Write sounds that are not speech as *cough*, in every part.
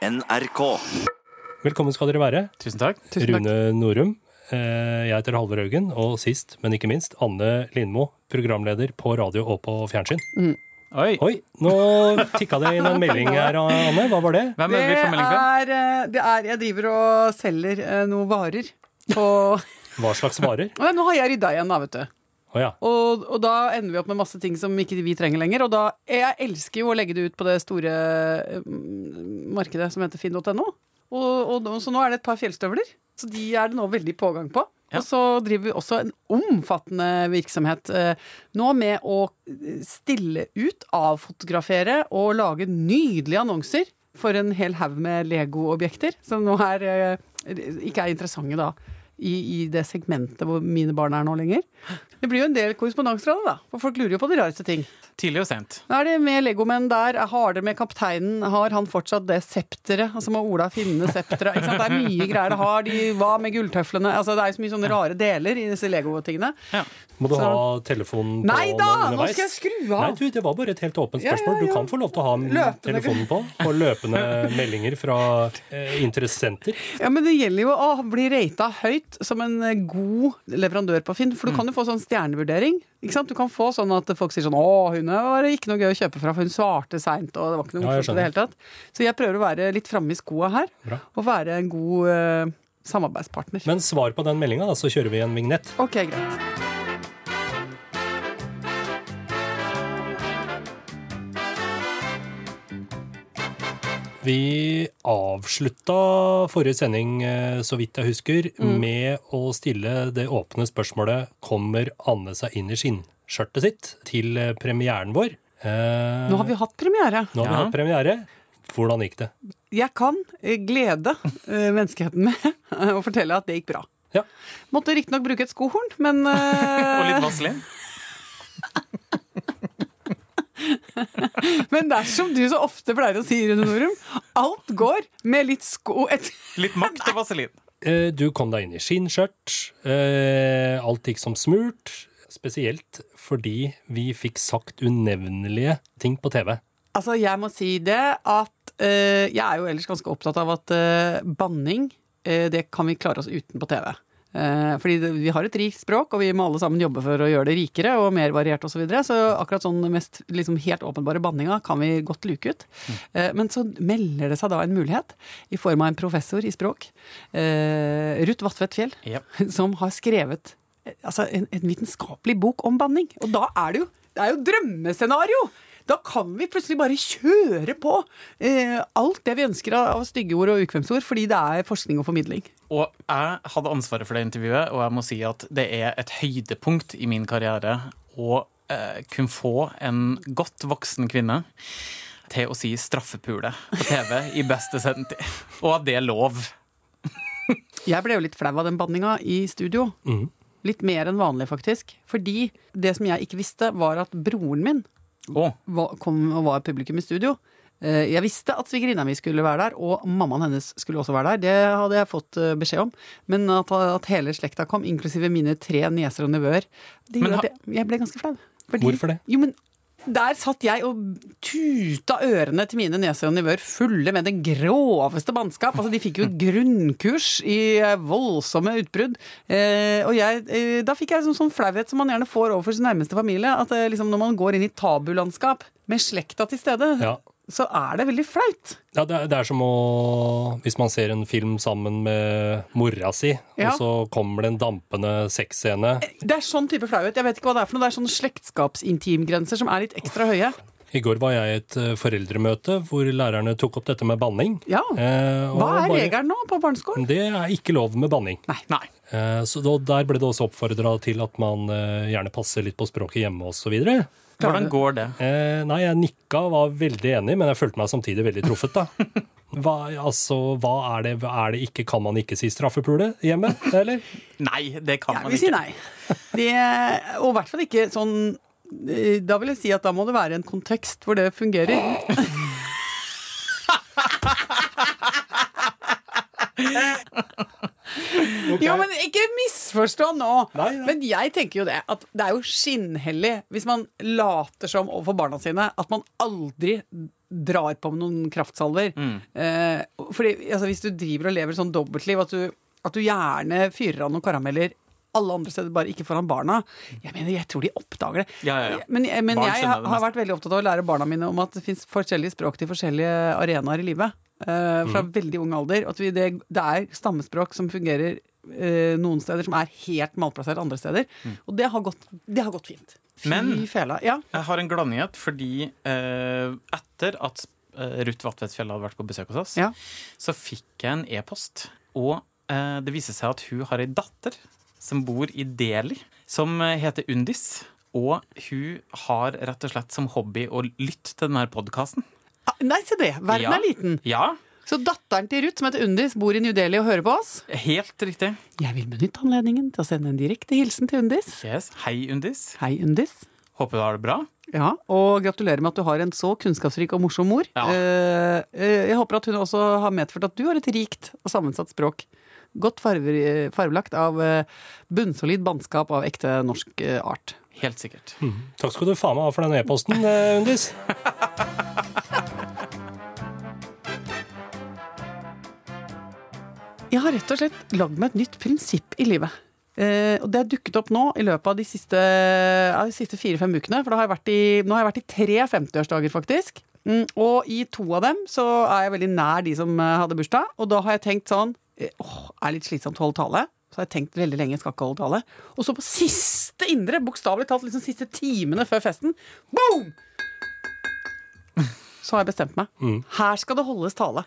NRK. Velkommen skal dere være. Tusen takk. Rune Norum. Eh, Jeg heter Halvor Haugen, og sist, men ikke minst, Anne Lindmo, programleder på radio og på fjernsyn. Oi. Oi, nå tikka det inn en melding her, Anne. Hva var det? Hvem er det vi får melding fra? er, eh, det er Jeg driver og selger eh, noen varer på Hva slags varer? Nå har jeg rydda igjen, da, vet du. Å ja. Og, og da ender vi opp med masse ting som ikke vi trenger lenger. Og da Jeg elsker jo å legge det ut på det store eh, markedet som heter finn.no. Og, og, så nå er det et par fjellstøvler. Så de er det nå veldig pågang på. Ja. Og så driver vi også en omfattende virksomhet eh, nå med å stille ut, avfotografere og lage nydelige annonser for en hel haug med Lego-objekter, som nå er, eh, ikke er interessante da. I, I det segmentet hvor mine barn er nå lenger. Det blir jo en del korrespondanser av det, da. For folk lurer jo på de rareste ting. Tidlig og sent. Er det med legomenn der. Har det med kapteinen? Har han fortsatt det septeret? Altså må Ola finne septeret? Ikke sant? Det er mye greier. Har de, hva med gulltøflene? Altså Det er jo så mye sånne rare deler i disse legotingene. Ja. Må du Så- ha telefonen på Nei da! Nå skal jeg skru Nei, av! du, det var bare et helt åpent Ja, spørsmål. ja, ja. Du kan få lov til å ha Løpende. telefonen på, og løpende *laughs* meldinger fra eh, interessenter. Ja, men det gjelder jo å bli rata høyt som en eh, god leverandør på Finn. For du kan jo få sånn stjernevurdering. Ikke sant? Du kan få sånn at folk sier sånn 'Å, hun var ikke noe gøy å kjøpe fra, for hun svarte seint', og det var ikke noe Ja, i det hele tatt. Så jeg prøver å være litt framme i skoa her, Bra. og være en god uh, samarbeidspartner. Men svar på den meldinga, da, så kjører vi en vignett. Ok, greit. Vi avslutta forrige sending, eh, så vidt jeg husker, Mm. med å stille det åpne spørsmålet Kommer Anne seg inn i skinnskjørtet sitt til eh, premieren vår? Eh, Nå har vi hatt premiere. nå har vi hatt premiere. Hvordan gikk det? Jeg kan eh, glede eh, menneskeheten med *laughs* å fortelle at det gikk bra. Ja. Måtte riktignok bruke et skohorn, men *laughs* Og litt vaselin. *laughs* *laughs* Men det er som du så ofte pleier å si, Rune Norum, alt går med litt sko et, Litt makt og vaselin. *laughs* Eh, Du kom deg inn i skinnskjørt. eh, Alt gikk som smurt. Spesielt fordi vi fikk sagt unevnelige ting på TV. Altså, jeg må si det at eh, Jeg er jo ellers ganske opptatt av at banning, det kan vi klare oss uten på TV. Eh, fordi vi har et rikt språk, og vi må alle sammen jobbe for å gjøre det rikere og mer variert osv. Så, videre. så akkurat sånn mest liksom, helt åpenbare banninga kan vi godt luke ut. Mm. men så melder det seg da en mulighet i form av en professor i språk, eh, Ruth Vatvedt Fjell, Yep. *laughs* som har skrevet altså, en, en vitenskapelig bok om banning. Og da er det jo Det er jo drømmescenario! Da kan vi plutselig bare kjøre på eh, alt det vi ønsker av, av stygge ord og ukvemsord, fordi det er forskning og formidling. Og jeg hadde ansvaret for det intervjuet, og jeg må si at det er et høydepunkt i min karriere å eh, kunne få en godt voksen kvinne til å si straffepule på TV i beste sendetid. Og at det er lov. Jeg ble jo litt flau av den banninga i studio. Mm. Litt mer enn vanlig, faktisk. Fordi det som jeg ikke visste, var at broren min Å, kom og var publikum i studio. Eh, Jeg visste at svigerinna mi skulle være der, og mammaen hennes skulle også være der. Det hadde jeg fått eh, beskjed om. Men at, at hele slekta kom, inklusive mine tre nieser og nevøer, det gjorde at jeg, jeg ble ganske flau. Fordi- Hvorfor det? Jo, men der satt jeg og tuta ørene til mine nieser og nevøer fulle med det groveste bannskap. Altså, de fikk jo grunnkurs i voldsomme utbrudd. Eh, og jeg, eh, da fikk jeg sånn, sånn flauhet som man gjerne får overfor sin nærmeste familie. At eh, liksom, når man går inn i tabulandskap med slekta til stede, Ja. Så er det veldig flaut. Ja, det, er, det er som å Hvis man ser en film sammen med mora si, Ja. og så kommer det en dampende sexscene Det er sånn type flauhet. Jeg vet ikke hva det er for noe. Det er sånne slektskapsintimgrenser som er litt ekstra høye. I går var jeg i et eh, foreldremøte hvor lærerne tok opp dette med banning. Ja. Eh, Hva er bare- regelen nå på barneskolen? Det er ikke lov med banning. nei. Eh, så da, der ble det også oppfordra til at man eh, gjerne passer litt på språket hjemme osv. Hvordan går det? Eh, nei, jeg nikka, og var veldig enig, men jeg følte meg samtidig veldig truffet, da. *laughs* Hva, altså, hva er det, er det ikke Kan man ikke si straffepule hjemme, eller? *laughs* Nei, det kan Jeg man vil si ikke. nei. Det, og i hvert fall ikke sånn eh, Da vil jeg si at da må det være en kontekst hvor det fungerer. *laughs* Jo, men ikke misforstå nå! Nei, nei. Men jeg tenker jo det, at det er jo skinnhellig hvis man later som overfor barna sine at man aldri drar på med noen kraftsalver. Eh, fordi altså, Hvis du driver og lever sånn dobbeltliv, at du, at du gjerne fyrer av noen karameller alle andre steder, bare ikke foran barna. Jeg mener, jeg tror de oppdager det. Ja, ja, ja. Men, men jeg har, har vært veldig opptatt av å lære barna mine om at det fins forskjellige språk til forskjellige arenaer i livet. Uh, fra Mm. veldig ung alder. At vi, det, det er stammespråk som fungerer eh, noen steder, som er helt malplassert andre steder. Og det har gått, det har gått fint. Fy Mm. Men- fela. Ja. Jeg har en gladnyhet, fordi eh, etter at eh, Ruth Vatvedsfjell hadde vært på besøk hos oss, Ja. så fikk jeg en e-post. Og eh, det viser seg at hun har ei datter som bor i Delhi, som eh, heter Undis. Og hun har rett og slett som hobby å lytte til denne podkasten. Ah, Nei, se det. Verden Ja. er liten. Ja, Så datteren til Ruth, som heter Undis, bor i New Delhi og hører på oss. helt riktig. Jeg vil benytte anledningen til å sende en direkte hilsen til Undis. Yes. Hei, Undis. Hei, Undis. Håper du har det bra. Ja, Og gratulerer med at du har en så kunnskapsrik og morsom mor. Ja. Eh, eh, jeg håper at hun også har medført at du har et rikt og sammensatt språk. Godt farver, farvelagt av eh, bunnsolid bannskap av ekte norsk eh, art. Helt sikkert. Takk skal du faen meg ha for den e-posten, eh, Undis. *laughs* Jeg har rett og slett lagd meg et nytt prinsipp i livet. Eh, og det har dukket opp nå i løpet av de siste, ja, siste fire-fem ukene. For da har jeg vært i, nå har jeg vært i tre 50-årsdager, faktisk. Mm, og i to av dem så er jeg veldig nær de som eh, hadde bursdag. Og da har jeg tenkt sånn Åh, Åh, er litt slitsomt å holde tale. Så har jeg tenkt veldig lenge skal ikke holde tale. Og så på siste indre, bokstavelig talt liksom siste timene før festen, boom! Så har jeg bestemt meg. Her skal det holdes tale.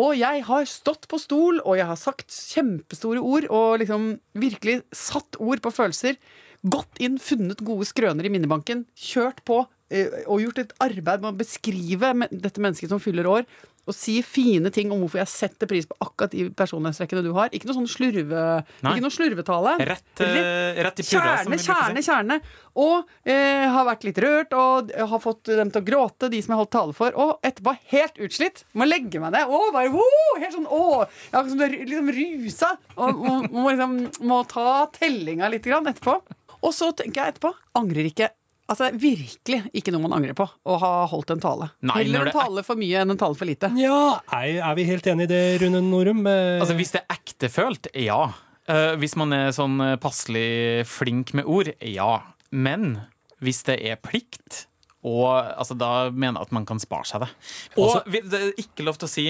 Og jeg har stått på stol, og jeg har sagt kjempestore ord, og liksom virkelig satt ord på følelser. Gått inn, funnet gode skrøner i minnebanken, kjørt på eh, og gjort et arbeid med å beskrive dette mennesket som fyller år. Og si fine ting om hvorfor jeg setter pris på akkurat de personlighetstrekkene du har. Ikke noe sånn slurve, Nei. ikke noe slurvetale. Rett, rett, rett i purra, Kjerne, kjerne, kjerne. Og eh, har vært litt rørt og har fått dem til å gråte, de som jeg holdt tale for. Og etterpå helt utslitt. Må legge meg ned. Å, bare, oh, helt sånn, å, Jeg har liksom, liksom rusa. Og må, må, liksom, må ta tellinga litt grann etterpå. Og så tenker jeg etterpå angrer ikke. Altså Virkelig ikke noe man angrer på å ha holdt en tale. Nei, Heller en det tale for mye enn en tale for lite. Ja, er, er vi helt enig i det, Rune Norum? Eh, Altså, hvis det er ektefølt, ja. Eh, hvis man er sånn eh, passelig flink med ord, ja. Men hvis det er plikt, og altså, da mener jeg at man kan spare seg det. Og Altså- vi- det er ikke lov til å si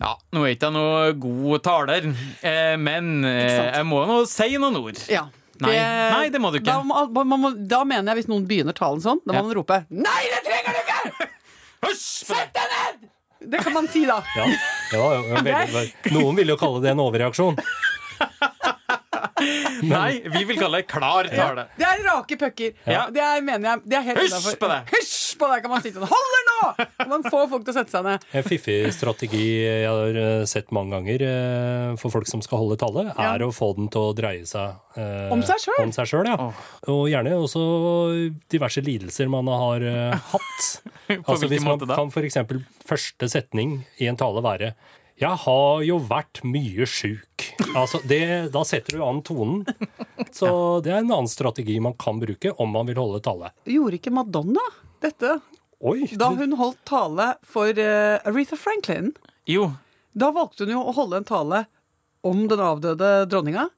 Ja, nå er ikke jeg noe god taler, eh, men eh, jeg må nå si noen ord. Ja. Nei, nei, det må du ikke. Da, må, man må, da mener jeg, hvis noen begynner talen sånn, da må Ja. man rope 'Nei, det trenger du ikke!' *laughs* Sett på det! Det kan man si da. *laughs* ja, det var, jo veldig, *laughs* noen vil jo kalle det en overreaksjon. Nei, vi vil kalle det klar tale. Det er rake pucker. Ja. Det er, mener jeg, det er helt Hysj på deg! Hysj på deg, kan man si sånn. Holder *laughs* Man får folk til å sette seg ned. En fiffig strategi jeg har eh, sett mange ganger eh, for folk som skal holde tale, er Ja. å få den til å dreie seg eh, Om seg selv. Om seg ja. Og gjerne også diverse lidelser man har eh, *laughs* hatt. På altså hvilken Hvis man måte da? kan for eksempel første setning i en tale være jeg har jo vært mye sjuk. Altså, det, da setter du an tonen. Så det er en annen strategi man kan bruke om man vil holde tale. Gjorde ikke Madonna dette Oi! da hun holdt tale for eh, Aretha Franklin? Jo, Da valgte hun jo å holde en tale om den avdøde dronninga,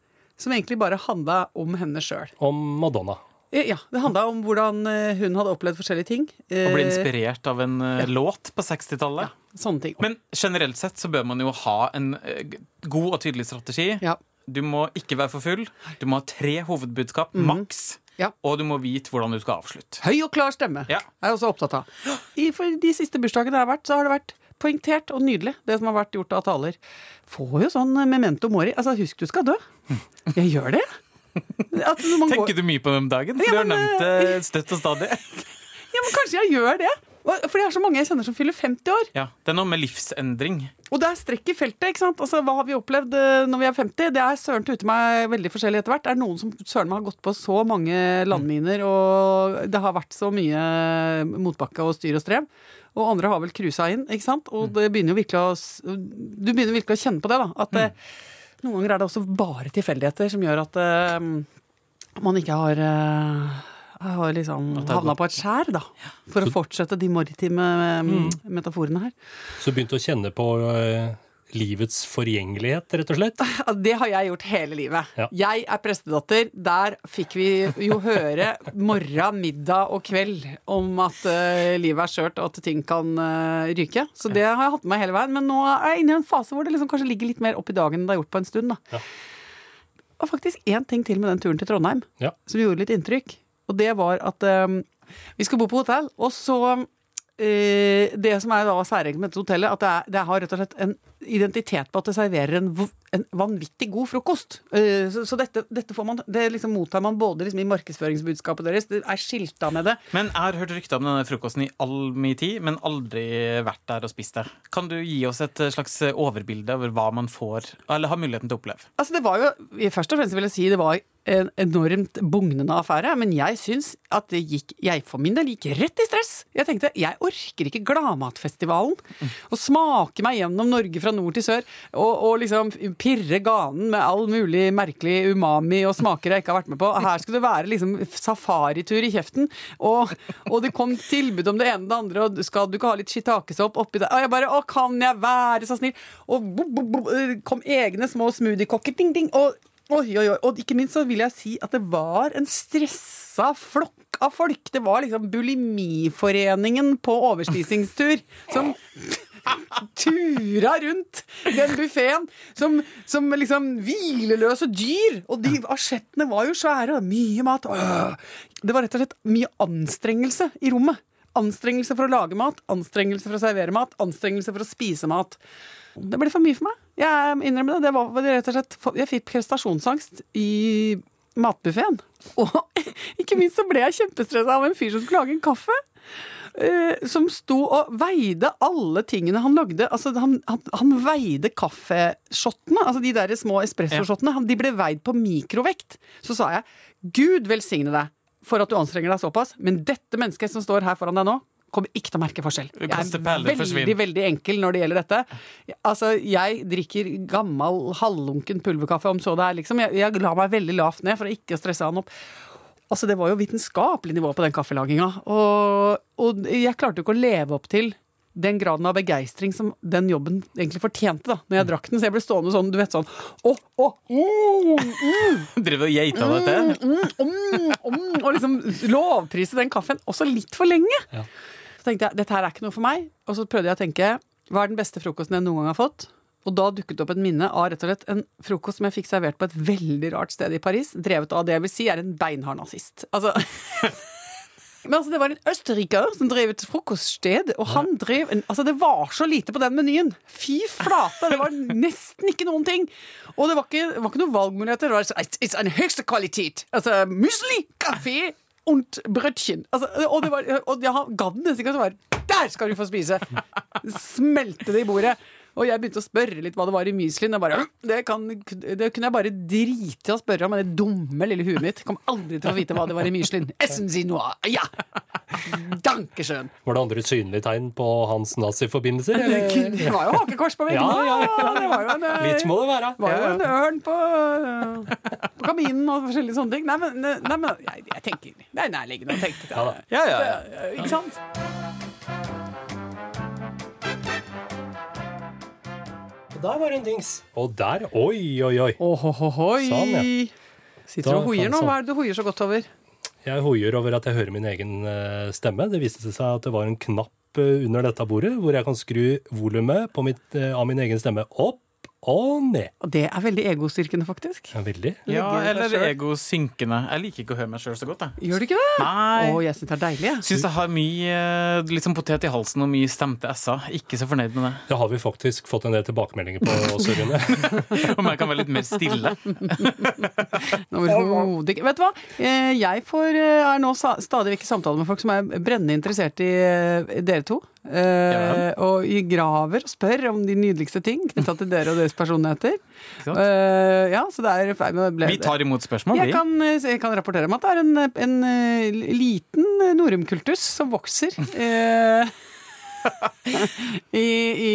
som egentlig bare handla om henne sjøl. Om Madonna. Ja, det handla om hvordan eh, hun hadde opplevd forskjellige ting. å bli Eh, inspirert av en eh, låt på 60-tallet. Sånne ting. Men generelt sett så bør man jo ha en eh, god og tydelig strategi. Ja. Du må ikke være for full. Du må ha tre hovedbudskap, maks. Ja. Og du må vite hvordan du skal avslutte. Høy og klar stemme Ja. er jeg også opptatt av. I, for de siste bursdagene jeg har vært, så har det vært poengtert og nydelig, det som har vært gjort av taler. Får jo sånn memento mori. Altså, husk du skal dø. Jeg gjør det. Man går- Tenker du mye på den dagen? For Ja, du har nevnt det støtt og stadig. *laughs* Ja, men kanskje jeg gjør det. For det er så mange jeg kjenner som fyller 50 år. Ja, Det er noe med livsendring. Og det er strekk i feltet. ikke sant? Altså, Hva har vi opplevd eh, når vi er 50? Det er søren tute meg veldig forskjellig etter hvert. Det er noen som søren meg har gått på så mange landminer, og det har vært så mye motbakke og styr og strev. Og andre har vel cruisa inn, ikke sant. Og det begynner å Du begynner virkelig å kjenne på det, da. At det, noen ganger er det også bare tilfeldigheter som gjør at uh, man ikke har eh, Jeg har liksom havna på et skjær, da. For å fortsette de maritime mm. metaforene her. Så du begynte å kjenne på uh, livets forgjengelighet, rett og slett? *laughs* Det har jeg gjort hele livet. Ja. Jeg er prestedatter. Der fikk vi jo høre morgen, middag og kveld om at uh, livet er skjørt og at ting kan uh, ryke. Så det har jeg hatt med meg hele veien. Men nå er jeg inne i en fase hvor det liksom kanskje ligger litt mer opp i dagen enn det har gjort på en stund. da. Ja. Og faktisk én ting til med den turen til Trondheim Ja. som gjorde litt inntrykk. Og det var at eh, vi skulle bo på hotell, og så eh, Det som er da særegent med dette hotellet, at det, er, det har rett og slett en identitet på at det serverer en, en vanvittig god frokost. Eh, så så dette, dette får man, det liksom mottar man både liksom i markedsføringsbudskapet deres, det er skilta med det. Men jeg har hørt rykter om denne frokosten i all min tid, men aldri vært der og spist der. Kan du gi oss et slags overbilde over hva man får, eller har muligheten til å oppleve? Altså det var jo, Først og fremst vil jeg si det var en enormt bugnende affære, men jeg syns at det gikk Jeg for min del gikk rett i stress. Jeg tenkte jeg orker ikke Gladmatfestivalen. Å smake meg gjennom Norge fra nord til sør og, og liksom pirre ganen med all mulig merkelig umami og smaker jeg ikke har vært med på. Her skulle det være liksom safaritur i kjeften, og, og det kom tilbud om det ene og det andre, og skal du ikke ha litt shitakesopp oppi der? Og jeg bare Å, kan jeg være så snill? Og bo, bo, bo, kom egne små smoothiekokker, ding, ding. og Oi, oi, oi. Og ikke minst så vil jeg si at det var en stressa flokk av folk. Det var liksom Bulimiforeningen på overspisingstur som tura rundt den buffeen som, som liksom hvileløse dyr. Og de asjettene var jo svære, mye mat. Det var rett og slett mye anstrengelse i rommet. Anstrengelse for å lage mat, anstrengelse for å servere mat, anstrengelse for å spise mat. Det ble for mye for meg. Jeg innrømmer det. det var rett og slett, jeg fikk prestasjonsangst i matbuffeen. Og *laughs* ikke minst så ble jeg kjempestressa av en fyr som skulle lage en kaffe. Eh, som sto og veide alle tingene han lagde. Altså, han, han, han veide kaffeshottene, altså de der små espressoshottene. De ble veid på mikrovekt. Så sa jeg Gud velsigne deg for at du anstrenger deg såpass, men dette mennesket som står her foran deg nå, kommer ikke til å merke forskjell. Jeg er veldig, forsvinn. veldig enkel når det gjelder dette. Altså, jeg drikker gammel, halvlunken pulverkaffe, om så det er, liksom. Jeg, jeg la meg veldig lavt ned for å ikke stresse han opp. Altså, det var jo vitenskapelig nivå på den kaffelaginga. Og, og jeg klarte jo ikke å leve opp til den graden av begeistring som den jobben egentlig fortjente, da, når jeg drakk den. Så jeg ble stående sånn, du vet sånn Å, å, mm, mm, *laughs* Driver og geita deg til? mm, mm, Og liksom lovprise den kaffen også litt for lenge. Ja. Så tenkte jeg dette her er ikke noe for meg. Og så prøvde jeg å tenke hva er den beste frokosten jeg noen gang har fått? Og da dukket det opp et minne av rett og slett en frokost som jeg fikk servert på et veldig rart sted i Paris. Drevet av det jeg vil si er en beinhard nazist. Altså *laughs* Men altså, det var en østerriker som drev et frokoststed, og han drev en Altså, det var så lite på den menyen! Fy flate! Det var *laughs* nesten ikke noen ting! Og det var ikke, det var ikke noen valgmuligheter. Det var så, it's, it's en høyeste kvalitet! Altså, musli, kaffe und brødchen. Altså, og det var, og jeg den nesten ikke, så var Der skal du få spise! *laughs* Smelte det i bordet. Og jeg begynte å spørre litt hva det var i myslien. Og bare, det, kan, det kunne jeg bare drite i å spørre om, men det dumme lille huet mitt. Kom aldri til å vite hva det var i noe! Ja! Dankesjøen. Var det andre synlige tegn på hans naziforbindelser? Det var jo hakekors på veggen. Ja, ja, ja. Det var jo en, eh, Litt må det være. var jo en ørn på, eh, på kaminen og forskjellige sånne ting. Nei, men, nei, men jeg, jeg tenker Det er nærliggende å tenke det. Ja. Ja, ja, ja. Ikke sant? Der var en dings. Og der, oi, oi, oi. Ohohohoi. Sånn, ja. Sitter du og hoier nå? sånn. Hva er det du hoier så godt over? Jeg hoier over at jeg hører min egen eh, stemme. Det viste seg at det var en knapp eh, under dette bordet hvor jeg kan skru volumet på mitt, eh, av min egen stemme opp og ned. Og det er veldig egostyrkende, faktisk. Ja, veldig. Ja, eller egosynkende. Jeg liker ikke å høre meg sjøl så godt. Jeg. Gjør du ikke det? Nei. Å, jeg syns det er deilig. jeg. Syns jeg har mye liksom, potet i halsen og mye stemte s-er. Ikke så fornøyd med det. Det har vi faktisk fått en del tilbakemeldinger på også, Rune. *laughs* Om jeg kan være litt mer stille. *laughs* Overhodet ikke. Vet du hva? Eh, Jeg får, eh, er nå stadig vekk i samtale med folk som er brennende interessert i dere to. Eh, vel. og i graver og spør om de nydeligste ting knytta til dere og deres personligheter. Eh, ja, så det er feil med Vi tar imot spørsmål, jeg vi. kan, eh, jeg kan rapportere om at det er en, en liten Norum-kultus som vokser. Uh, *laughs* I, i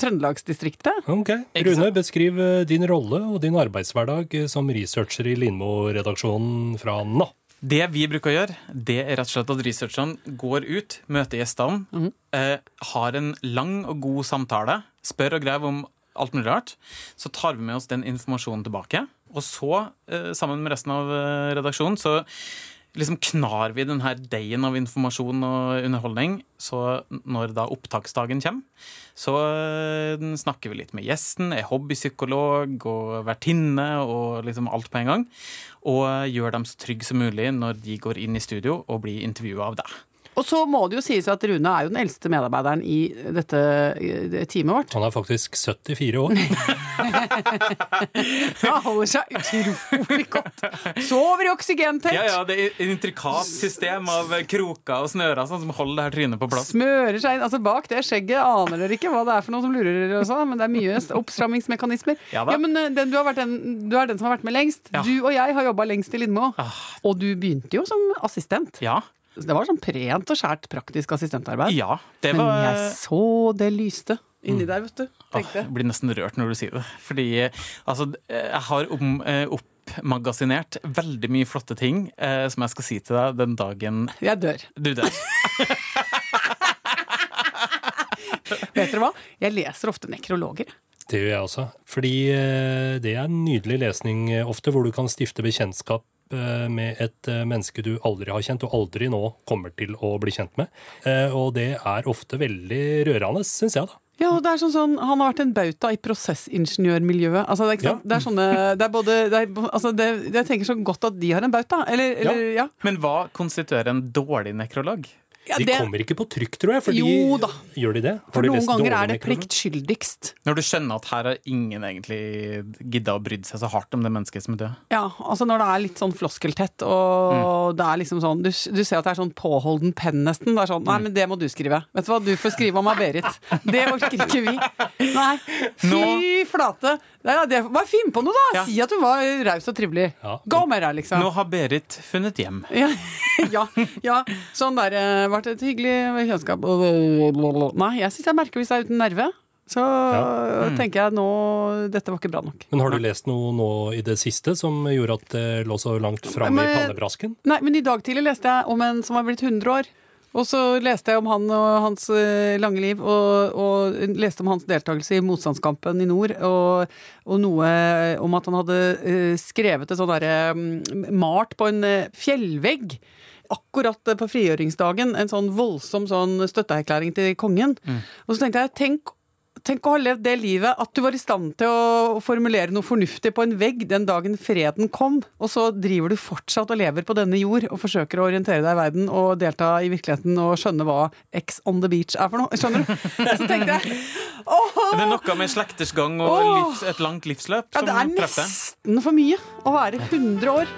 Trøndelagsdistriktet. Ok. Rune, beskriv din rolle og din arbeidshverdag som researcher i Lindmo-redaksjonen fra nå. Det vi bruker å gjøre, det er rett og slett at researcherne går ut, møter gjestene, eh, har en lang og god samtale, spør og graver om alt mulig rart. Så tar vi med oss den informasjonen tilbake. Og så, eh, sammen med resten av eh, redaksjonen, så liksom knar vi den her av informasjon og underholdning. Så når da opptaksdagen kommer, så eh, snakker vi litt med gjesten, er hobbypsykolog og vertinne og liksom alt på en gang. Og eh, gjør dem så trygge som mulig når de går inn i studio og blir intervjua av deg. Og så må det jo sies at Rune er jo den eldste medarbeideren i dette teamet vårt. Han er faktisk 74 år. *laughs* Han holder seg utrolig godt. Sover i oksygentelt. Ja, ja, det er et intrikat system av kroker og snører sånn, som holder det her trynet på plass. Smører seg inn. Altså Bak det skjegget aner dere ikke hva det er for noe som lurer dere også, men det er mye oppstrammingsmekanismer. Ja da. men eh, den, du, har vært den, du er den som har vært med lengst. Ja. Du og jeg har jobba lengst i Lindmo. Ah. Og du begynte jo som assistent. Ja. Det var sånn prent og skjært praktisk assistentarbeid. ja det var... Men jeg så det lyste inni der, vet du. Åh, Tenkte. Jeg blir nesten rørt når du sier det. Fordi altså, jeg har om, eh, oppmagasinert veldig mye flotte ting eh, som jeg skal si til deg den dagen Jeg dør. du dør. *laughs* Vet dere hva? Jeg leser ofte nekrologer. Det gjør jeg også. Fordi eh, det er en nydelig lesning eh, ofte, hvor du kan stifte bekjentskap eh, med et eh, menneske du aldri har kjent, og aldri nå kommer til å bli kjent med. Eh, Og det er ofte veldig rørende, syns jeg, da. Ja, og det er sånn, sånn, Han har vært en bauta i prosessingeniørmiljøet. Altså, det, er ikke sant? Ja. det er sånne det er både, det er, altså, det, Jeg tenker så godt at de har en bauta. Eller, eller ja. Men hva konstituerer en dårlig nekrolog? Ja De kommer ikke på trykk, tror jeg. Fordi, Jo da. Gjør de det? Har for de noen ganger er det pliktskyldigst. Når du skjønner at her har ingen egentlig gidda å brydd seg så hardt om det mennesket som er død. Ja, altså Når det er litt sånn floskeltett, og det er liksom sånn du, du ser at det er sånn påholden penn, nesten. Det er sånn Nei, men det må du skrive. Vet du hva, du får skrive om Berit. Det orker ikke vi. Nei. Fy Nå- flate. Nei, det, bare finn på noe, da! Ja. Si at du var raus og trivelig. Ja. Gå med deg, liksom. Nå har Berit funnet hjem. Ja, *laughs* ja, ja. Sånn der ble Vært et hyggelig kjennskap Nei, jeg syns jeg merker hvis jeg er uten nerve. Så tenker jeg nå Dette var ikke bra nok. Men har du lest noe nå i det siste som gjorde at det lå så langt framme i pannebrasken? Nei, men i dag tidlig leste jeg om en som har blitt 100 år. Og så leste jeg om han og hans eh, lange liv, og, og leste om hans deltakelse i motstandskampen i nord. Og, og noe om at han hadde eh, skrevet et sånn derre mm, Malt på en eh, fjellvegg. Akkurat eh, på frigjøringsdagen. En sånn voldsom sånn støtteerklæring til kongen. Og så tenkte jeg, tenk Tenk å ha levd det livet at du var i stand til å formulere noe fornuftig på en vegg den dagen freden kom, og så driver du fortsatt og lever på denne jord og forsøker å orientere deg i verden og delta i virkeligheten og skjønne hva X on the beach er for noe. Skjønner du? *laughs* Så tenkte jeg åh, Det er noe med slektersgang og Åh. livs, et langt livsløp ja, det er treffer. nesten for mye å være 100 år.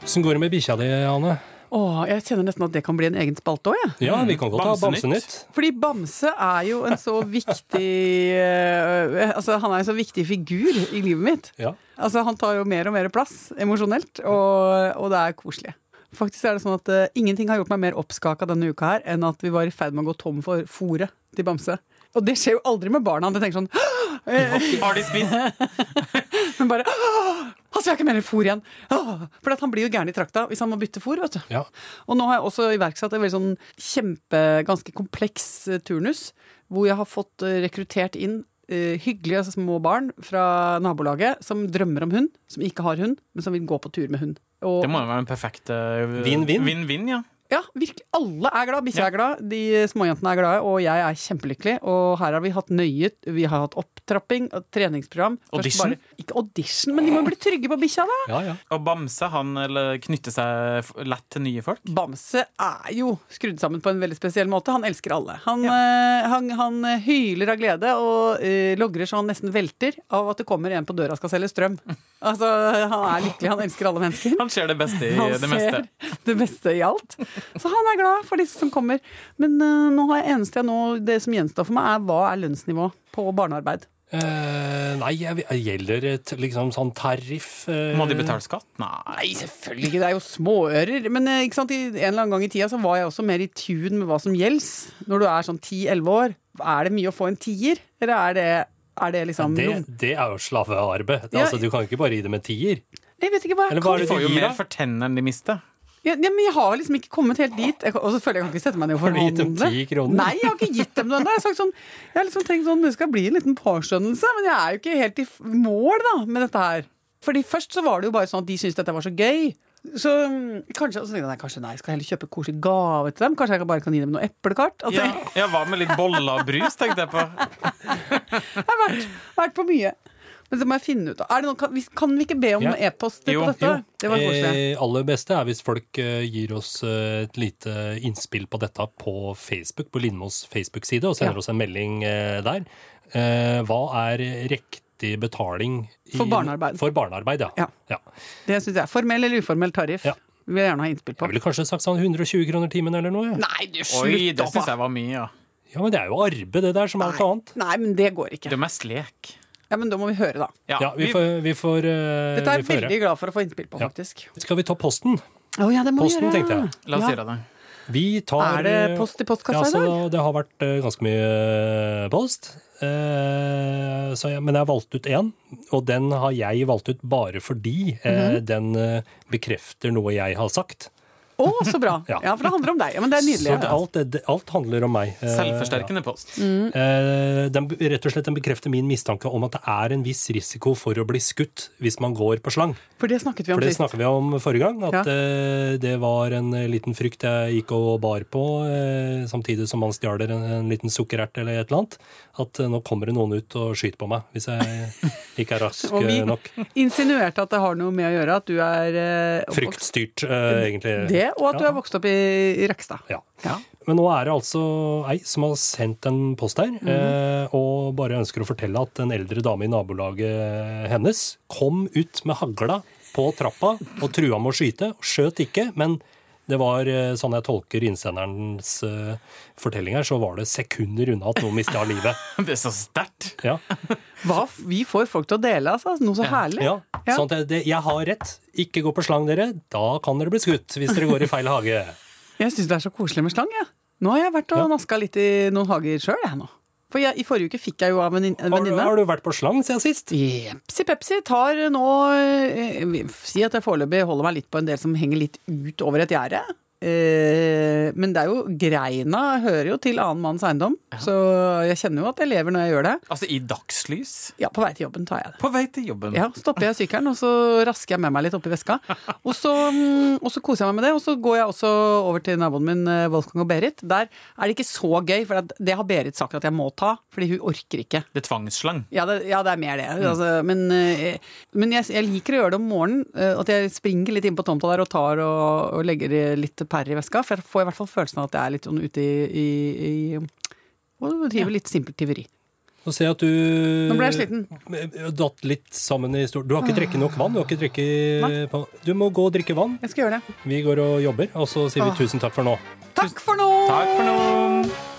Åssen går det med bikkja di, Anne? Åh, jeg kjenner nesten at det kan bli en egen spalte òg, jeg. Ja, vi kan godt ha Bamsenytt. Bamsenytt. Fordi Bamse er jo en så viktig uh, Altså, han er en så viktig figur i livet mitt. Ja. Altså, han tar jo mer og mer plass emosjonelt, og, og det er koselig. Faktisk er det sånn at uh, Ingenting har gjort meg mer oppskaka denne uka her enn at vi var i ferd med å gå tom for fòret til Bamse. Og det skjer jo aldri med barna. De tenker sånn Har de spist? *laughs* Men bare «Åh, Altså, jeg har ikke mer fôr igjen! For han blir jo gæren i trakta hvis han må bytte fôr. vet du. Ja. Og nå har jeg også iverksatt en veldig sånn kjempe, ganske kompleks eh, turnus, hvor jeg har fått eh, rekruttert inn eh, hyggelige små barn fra nabolaget som drømmer om hund, som ikke har hund, men som vil gå på tur med hund. Og, Det må jo være en perfekt Vinn-vinn. Vinn-vinn, ja. Ja, virkelig. Alle er glad. Bikkja er glad, de småjentene er glade, og jeg er kjempelykkelig. Og her har vi hatt nøye Vi har hatt opptrapping, og treningsprogram. Først Audition? Bare, ikke audition, men de må bli trygge på bikkja, da! Ja, ja. Og Bamse han eller, knytter seg lett til nye folk. Bamse er jo skrudd sammen på en veldig spesiell måte. Han elsker alle. Han, eh, han, han hyler av glede og eh, logrer så han nesten velter av at det kommer en på døra og skal selge strøm. *laughs* Altså, Han er lykkelig. Han elsker alle mennesker. Han ser det beste i Han det meste. ser det beste i alt. Så han er glad for disse som kommer. Men uh, nå har jeg eneste jeg nå, det som gjenstår for meg, er hva er lønnsnivå på barnearbeid. Uh, nei, jeg, jeg gjelder et liksom sånn tariff uh... Må de betale skatt? Nei. Selvfølgelig ikke. Det er jo småører. Men ikke sant? en eller annen gang i tida så var jeg også mer i tune med hva som gjelder. Når du er sånn 10-11 år, er det mye å få en tier? Eller er det Er det liksom Det, det er jo slavearbeid. Ja. Altså, du kan ikke bare gi dem en tier. Jeg vet ikke hva jeg kan De får jo mer for tennene de mister. Ja, ja, men jeg har liksom ikke kommet helt dit. Jeg, og så føler jeg jeg kan ikke sette meg ned og Har du gitt dem ti kroner? Nei, jeg har ikke gitt dem noe ennå. Jeg har sagt sånn, jeg har liksom tenkt sånn, det skal bli en liten påskjønnelse, men jeg er jo ikke helt i mål da, med dette her. Fordi først så var det jo bare sånn at de syntes dette var så gøy. Så mm, kanskje, så jeg, nei, kanskje nei, skal jeg heller kjøpe koselig gave til dem? Kanskje jeg bare kan gi dem noe eplekart? Altså, Ja, ja, hva med litt boller og brus, tenkte jeg på. *laughs* Jeg har vært, vært på mye. Men det må jeg finne ut av. Er det noe, kan, vi- kan vi ikke be om Ja. e-poster på dette? Jo, Det var koselig. eh, aller beste er hvis folk eh, gir oss eh, et lite innspill på dette på Facebook, på Lindmos Facebook-side, og sender Ja. oss en melding der. Eh, hva er riktig betaling i- For barnearbeid. For barnearbeid, ja. Ja. ja. Det synes jeg. Formell eller uformell tariff. Ja. Vil jeg gjerne ha innspill på. Jeg ville kanskje sagt sånn 120 kroner timen eller noe. Ja. Nei, du Oi, det syns jeg var mye, ja. ja, men det er jo arbeid, det der, som er alt annet. Nei, men det går ikke. Det er mest lek. Ja, men da må vi høre, da. Ja, vi får, vi får, uh, Dette er jeg veldig høre. glad for å få innspill på, Ja. faktisk. Skal vi ta posten? Å ja, det må Posten, vi gjøre. tenkte jeg. La oss Ja. gjøre det. Vi tar Er det eh, post i postkassa ja, i så dag? Det har vært eh, ganske mye post. Eh, så jeg, men jeg har valgt ut én, og den har jeg valgt ut bare fordi mm -hmm. den bekrefter noe jeg har sagt. Å, så bra. *laughs* Ja. Ja, for det handler om deg. Ja, men det er Så nydelig. det, alt, det, alt handler om meg. Eh, Selvforsterkende post. Mm. Eh, den, rett og slett den bekrefter min mistanke om at det er en viss risiko for å bli skutt hvis man går på slang. For det snakket vi om For det snakket vi om forrige gang, at Ja. eh, det var en liten frykt jeg gikk og bar på, eh, samtidig som man stjal en, en liten sukkerert eller et eller annet. At eh, nå kommer det noen ut og skyter på meg hvis jeg ikke er rask *laughs* Og vi- nok. Insinuerte at det har noe med å gjøre at du er eh, Fryktstyrt, eh, egentlig. Det, og at du har er vokst opp i, i Rekstad. Ja. Ja. Men nå er det altså ei som har sendt en post her, eh, og bare ønsker å fortelle at en eldre dame i nabolaget hennes kom ut med hagla på trappa og trua med å skyte. Skjøt ikke, men det var eh, sånn jeg tolker innsenderens uh, fortelling her, så var det sekunder unna at noen mista livet. *laughs* Det er så sterkt. Ja. *laughs* Hva vi får folk til å dele, altså. Noe så herlig. ja. Ja. Sånn at det, jeg har rett. Ikke gå på slang, dere. Da kan dere bli skutt hvis dere går i feil hage. *laughs* Jeg syns det er så koselig med slang. Jeg. Nå har jeg vært og Ja. naska litt i noen hager sjøl, jeg nå. For jeg, i forrige uke fikk jeg jo av en, venninne Har, har du vært på slang siden sist? Jepsi pepsi tar nå eh, Si at jeg foreløpig holder meg litt på en del som henger litt ut over et gjerde. Eh, men det er jo greina hører jo til annen manns eiendom, så jeg kjenner jo at jeg lever når jeg gjør det. Altså i dagslys. Ja, på vei til jobben tar jeg det. På vei til jobben. Ja, stopper jeg sykkelen, og så rasker jeg med meg litt oppi veska. *laughs* Og så, mm, og så koser jeg meg med det, og så går jeg også over til naboen min, eh, Wolfgang og Berit. Der er det ikke så gøy, for det har Berit sagt at jeg må ta, fordi hun orker ikke. Det er tvangsslang. Ja, det, ja, det er mer det. Altså, men eh, men jeg, jeg liker å gjøre det om morgenen. eh, At jeg springer litt inn på tomta der og tar og, og legger litt per i veska. For jeg får i hvert fall følelsen av at jeg er litt sånn ute i, i, i Og driver litt simpelt tyveri. Nå ser jeg at du Nå ble jeg sliten. Datt litt sammen i stol. Du har ikke drukket nok vann? Du har ikke drikket... Du må gå og drikke vann. Jeg skal gjøre det. Vi går og jobber, og så sier vi tusen takk for nå. Takk for nå! Takk for nå.